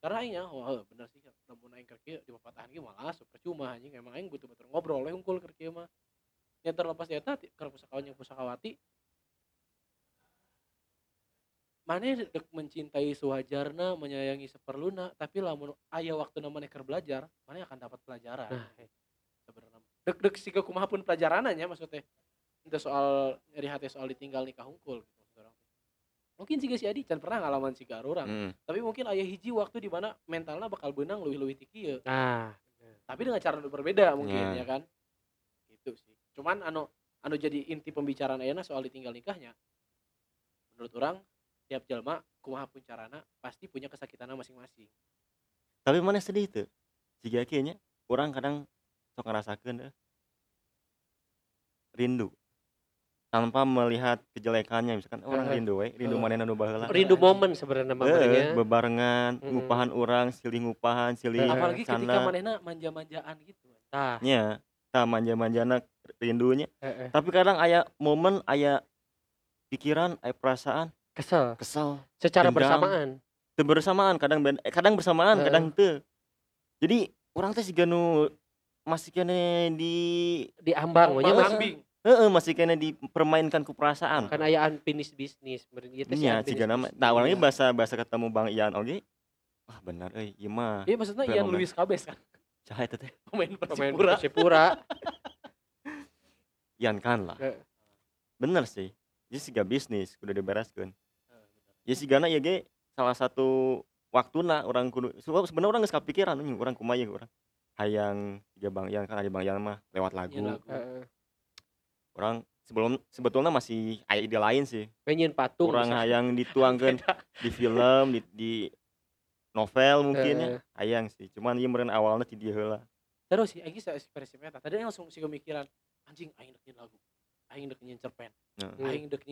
karena nya oh heuh, bener sih lamun aing kieu di papatahan ge malah percuma anjing. Emang aing butuh betul ngobrol we hungkul keur kieu mah. Nya terlepas di eta ti- keur pusakawan yang pusakawati maneh dek mencintai sewajarna menyayangi seperluna tapi lamun aya waktu maneh keur belajar maneh akan dapat pelajaran. Nah, sebenarnya. Dek dek siga kumaha pun pelajarannya maksudnya. Itu soal nyari hati soal ditinggal nikah hungkul gitu orang. mungkin siga si Adi can pernah ngalaman siga arurang heeh tapi mungkin ayah hiji waktu di mana mentalnya bakal benang lebih-lebih tinggi ya Nah, tapi dengan cara berbeda mungkin Ya. ya kan? Gitu sih. Cuman anu anu jadi inti pembicaraan ayana soal ditinggal nikahnya menurut orang tiap jelma kumaha pun carana pasti punya kesakitannya masing-masing tapi mana sedih tuh jika akhirnya orang kadang sok ngerasakeun deh rindu tanpa melihat kejelekannya misalkan orang Heeh. rindu we rindu Heeh. mana nu baheula rindu momen sebenarnya Heeh, mamanya. bebarengan ngupahan orang silih ngupahan silih Heeh. apalagi ketika canda manehna manja-manjaan gitu Tah, nya tah manja-manjana rindunya heeh. tapi kadang aya momen aya pikiran aya perasaan kesel kesel secara Dendam. bersamaan. teu bersamaan kadang ben- eh, kadang bersamaan Heeh. kadang teu jadi orang teh siga nu masih kene di Diambang we nya Heeh. Mas. Mambing. heeh masih kene dipermainkan ku perasaan Kan aya unfinished business. Teh si Iya, unfinished siga nama. Nah, orangnya Iya. bahasa bahasa ketemu Bang Ian oge. Wah, benar euy, ieu mah. Iya maksudnya Ian. Luis Kabes kan Cahaya teh teh. pemain Persipura Persipura. Ian kan lah. Heeh. Bener sih. Jadi siga bisnis kudu dibereskeun. Ya sigana ieu ge salah satu waktuna orang kudu sebab sebenarnya orang geus kapikiran anjing urang kumaha ieu urang. Hayang tiga Bang Ian kan ada Bang Ian mah lewat lagu. Nyeun lagu. Heeh. Orang sebelum sebetulnya masih aya ide lain sih. Pengen patung. Urang misalnya. hayang dituangkeun di film, di, di novel mungkin ya. Heeh. Hayang sih. Cuman ieu meureun awalna ti dieu heula. terus sih aing saya ekspresi meta tadi langsung sih kepikiran anjing aing dek nyeun lagu aing dek nyeun cerpen aing dek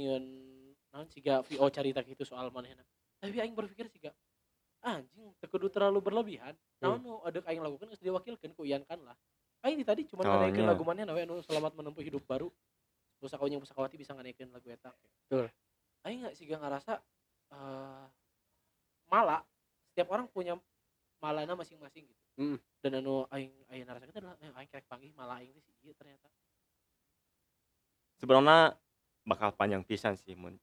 naon siga VO carita gitu soal manehna tapi aing berpikir siga anjing teu kudu terlalu berlebihan. Naon nu adek aing lakukan geus diwakilkeun ku Ian kan lah. Aing di tadi cuma Oh, nganekeun nya. lagu manehna we anu selamat menempuh hidup baru. Pusakawan yang pusakawati bisa nganekeun lagu eta. Betul. aing nggak siga ngerasa eh mala setiap orang punya malana masing-masing gitu. Mm. dan anu aing aing ngerasa itu adalah eh, aing kerek panggih malah aing sih ieu ternyata. Sebenarnya bakal panjang pisan sih mun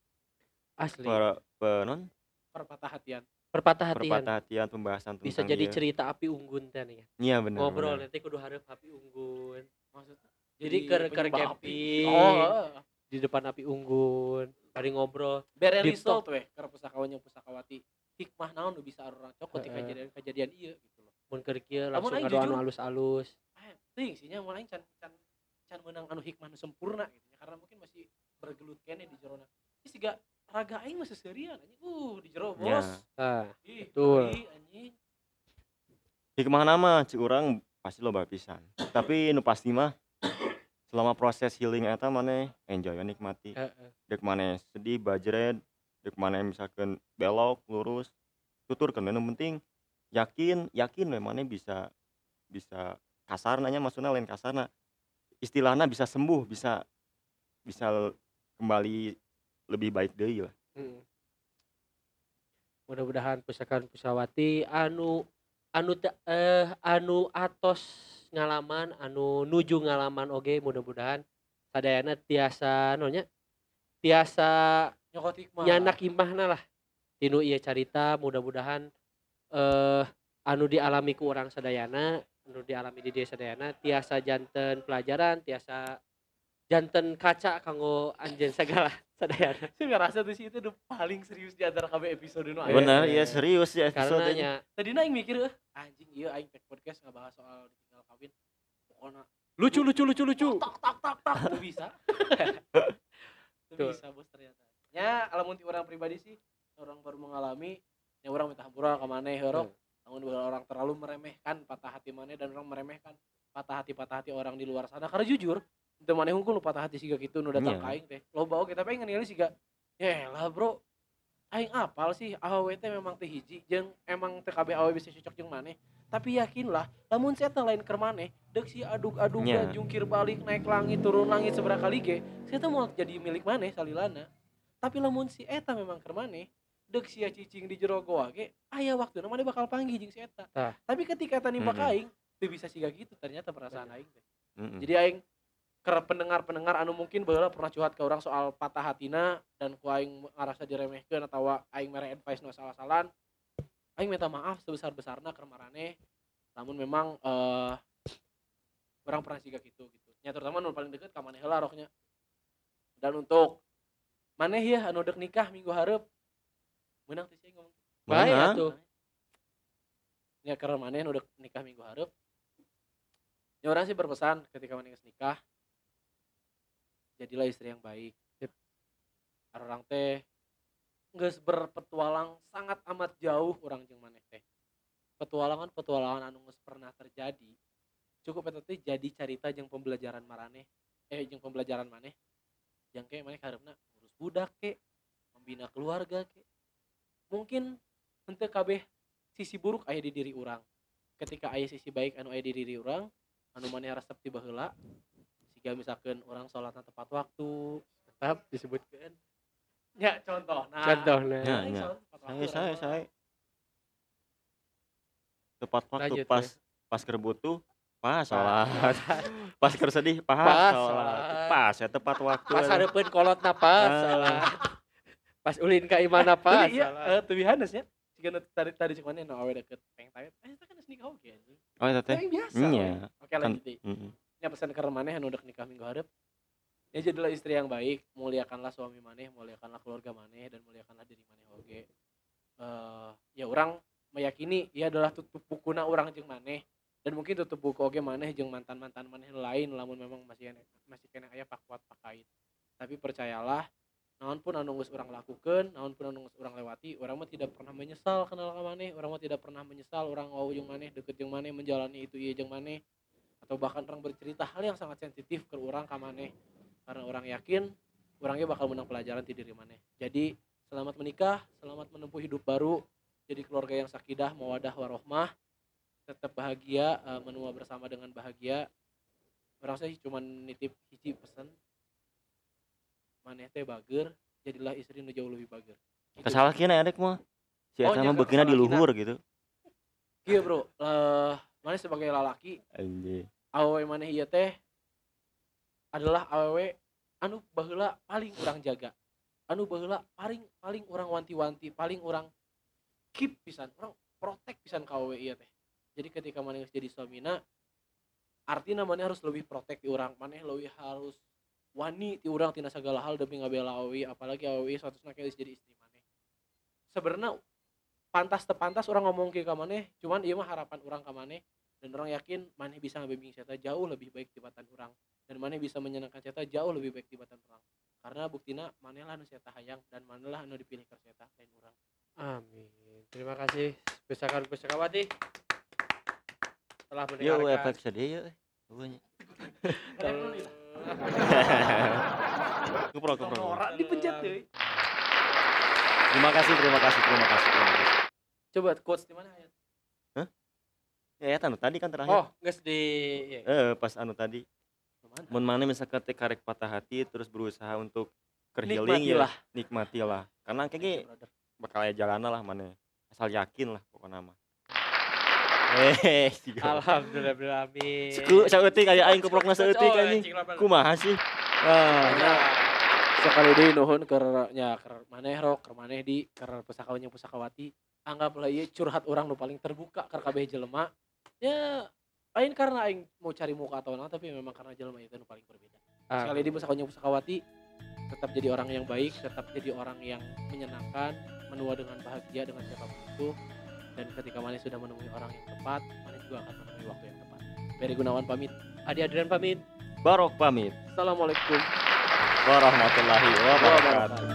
Asli. per, penon perpatah hatian Perpatah hatian. perpatah hatian pembahasan Bisa jadi cerita api unggun teh nih. iya bener Ngobrol bener. nanti kudu hareup api unggun. maksudnya Jadi ker ker penyembah api. camping oh heeh. di depan api unggun, bari ngobrol. bere Deep result weh pusakawan yang pusakawati hikmah naon nu bisa orang cok ketika Heeh. kejadian kejadian iya gitu loh Mun keur kieu langsung aing adu anu alus-alus. ah ting sinya mulai can can can menang anu hikmah nu sempurna gitu ya karena mungkin masih bergelut kene di jerona ini siga raga aing masih serian anjing uh di jero Ya. bos Nah, Ih, betul. anjing hikmah nama cik orang pasti lo pisan tapi nu pasti mah selama proses healing eta mana enjoy nikmati heeh. dek mana sedih bajret dek mana misalkan belok lurus tutur kan yang penting yakin yakin we mana bisa bisa kasar nanya maksudnya lain kasarna istilahnya bisa sembuh bisa bisa kembali lebih baik deh lah. Mm. Mudah-mudahan pusakaan pusawati anu anu eh anu atos ngalaman anu nuju ngalaman oge mudah-mudahan sadayana tiasa nonya tiasa nyokot hikmah. nyanak imahna lah. Tinu ieu carita mudah-mudahan eh anu dialami ku orang sadayana anu dialami di desa sadayana tiasa janten pelajaran tiasa janten kaca kanggo anjeun segala saya ngerasa tuh sih itu udah paling serius di antara KB episode nu aya. benar iya. ya serius ya karena episode nya tadi aing mikir eh anjing iya aing tag podcast ngebahas soal ditinggal kawin. Pokoknya lucu lucu lucu lucu. Tak tak tak tak. Tuh bisa. Tuh bisa bos ternyata. Ya alamun ti orang pribadi sih orang baru mengalami ya orang minta hampura ke mana herok namun bukan orang terlalu meremehkan patah hati mana dan orang meremehkan patah hati patah hati orang di luar sana. Karena jujur itu mana hukum patah hati siga gitu nu datang Iya. ka aing teh lo bawa kita pengen nilai siga ya lah bro aing apal sih AWT memang teh hiji jeung emang TKB AW bisa cocok jeung maneh tapi yakinlah lamun saya lain keur maneh deuk si adug-adugan Nya. jungkir balik naik langit turun langit seberapa kali ge saya tuh mau jadi milik maneh salilana tapi lamun si eta memang keur maneh deuk sia cicing di jero goa ge aya waktu maneh bakal panggil jeung si eta Tah. tapi ketika eta nimba ka Mm-mm. aing teu bisa siga gitu ternyata perasaan aing teh Mm-mm. jadi aing ke pendengar-pendengar anu mungkin baheula pernah curhat ke orang soal patah hatina dan ku aing ngerasa diremehkeun atau aing mere advice nu salah-salahan aing minta maaf sebesar-besarna keur marane. Namun memang eh orang pernah siga gitu gitu. Nya terutama nu paling deket ka maneh heula roknya. Dan untuk maneh ya anu dek nikah minggu hareup menang teh sih ngomong. Baik Mana? atuh. Ya karena maneh nu dek nikah minggu hareup. Ya orang sih berpesan ketika maneh nikah jadilah istri yang baik. Yep. orang teh geus berpetualang sangat amat jauh orang jeung maneh teh. Petualangan petualangan anu geus pernah terjadi cukup teh jadi cerita jeung pembelajaran marane eh jeung pembelajaran maneh. Yang kayak maneh kareupna ngurus budak ke membina keluarga ke mungkin henteu kabeh sisi buruk aya di diri orang ketika aya sisi baik anu aya di diri orang anu maneh resep ti baheula siga misalkan orang sholatna tepat waktu tetap disebutkan ya contoh nah contohnya Ya, aing ya. sholat tepat waktu, saya saya sholat. saya tepat waktu Lanjut, pas ya. pas keur butuh pas sholat pas keur sedih pas, Pas sholat sholat. pas ya tepat waktu pas hareupeun kolot napas Ah. salah pas ulin ka imah napas Tapi iya eh, to be honest ya jika tadi tadi cek mana no awe deket peng tawet eh itu kan nikah oge anjing oh itu teh Tapi biasa Iya. oke Kan- lanjut Mm-mm. Nya pesan ke maneh anu dek nikah minggu hareup ya jadilah istri yang baik muliakanlah suami maneh muliakanlah keluarga maneh dan muliakanlah diri maneh oge eh ya orang meyakini ia adalah tutup bukuna orang jeung maneh dan mungkin tutup buku oge maneh jeung mantan-mantan maneh lain lamun memang masih masih kena aya pakuat pakait. Tapi percayalah naon pun anu geus urang lakukeun naon pun anu geus urang lewati urang mah tidak pernah menyesal kenal ka maneh urang mah tidak pernah menyesal urang wau jeung maneh deket jeung maneh menjalani itu ieu jeung maneh atau bahkan orang bercerita hal yang sangat sensitif ke orang ka maneh. Karena orang yakin orangnya bakal menang pelajaran di diri maneh. Jadi selamat menikah selamat menempuh hidup baru jadi keluarga yang sakidah mawadah warohmah. Tetap bahagia eh, menua bersama dengan bahagia. Orang saya cuma nitip hiji pesan maneh teh bager jadilah istri nu jauh lebih bager. Gitu. kesalah kina adek mah. Si Oh, nya, mah beukina di kina. luhur gitu. Iya bro. Eh maneh sebagai lalaki anjing awewe maneh ieu teh adalah awewe anu baheula paling urang jaga. Anu baheula paling paling urang wanti-wanti paling urang keep pisan urang protek pisan ka ieu teh. Jadi ketika maneh jadi suamina artinya mana harus lebih protek di orang mana lebih harus wani ti orang tina segala hal demi ngabela awi apalagi awi suatu geus jadi istri mana sebenarnya pantas tepantas orang ngomong ke mana cuman iya mah harapan orang ke mana dan orang yakin mana bisa ngebimbing saya jauh lebih baik tibatan orang dan mana bisa menyenangkan saya jauh lebih baik tibatan orang karena buktinya mana lah nu saya hayang dan mana lah nu dipilih ke saya lain orang Amin. Terima kasih Pusaka Pusakawati telah Yo mendengarkan. efek sedih ya. Eueunya. Kuprok kuprok. norak dipencet deh Terima kasih, terima kasih, terima kasih, terima kasih. coba quotes di mana ya Ya, eta anu tadi kan terakhir. Oh, geus di iya. Eh, pas anu tadi. Mana? Mun mana misalkan teh karek patah hati terus berusaha untuk ke healing ya, Nikmatilah. nikmatilah. Karena kayaknya Brother. bakal aya jalana lah mana. Asal yakin lah pokoknya mah. Eh. Alhamdulillah amin. Suku saeutik aya aing keprokna saeutik Oh, anjing. Kumaha sih? Ah, Ya, sekali di nuhun ke nya ke maneh rok ke maneh di ke pusakawanya pusakawati anggaplah ieu curhat orang nu paling terbuka ke kabeh jelema ya lain karena aing mau cari muka atau apa tapi memang karena jelema itu paling berbeda Ah. sekali di pusakawanya pusakawati tetap jadi orang yang baik tetap jadi orang yang menyenangkan menua dengan bahagia dengan siapa pun itu dan ketika maneh sudah menemui orang yang tepat maneh juga akan menemui waktu yang tepat Peri Gunawan pamit Adi Adrian pamit. Barok pamit. Assalamualaikum Warahmatullahi wabarakatuh.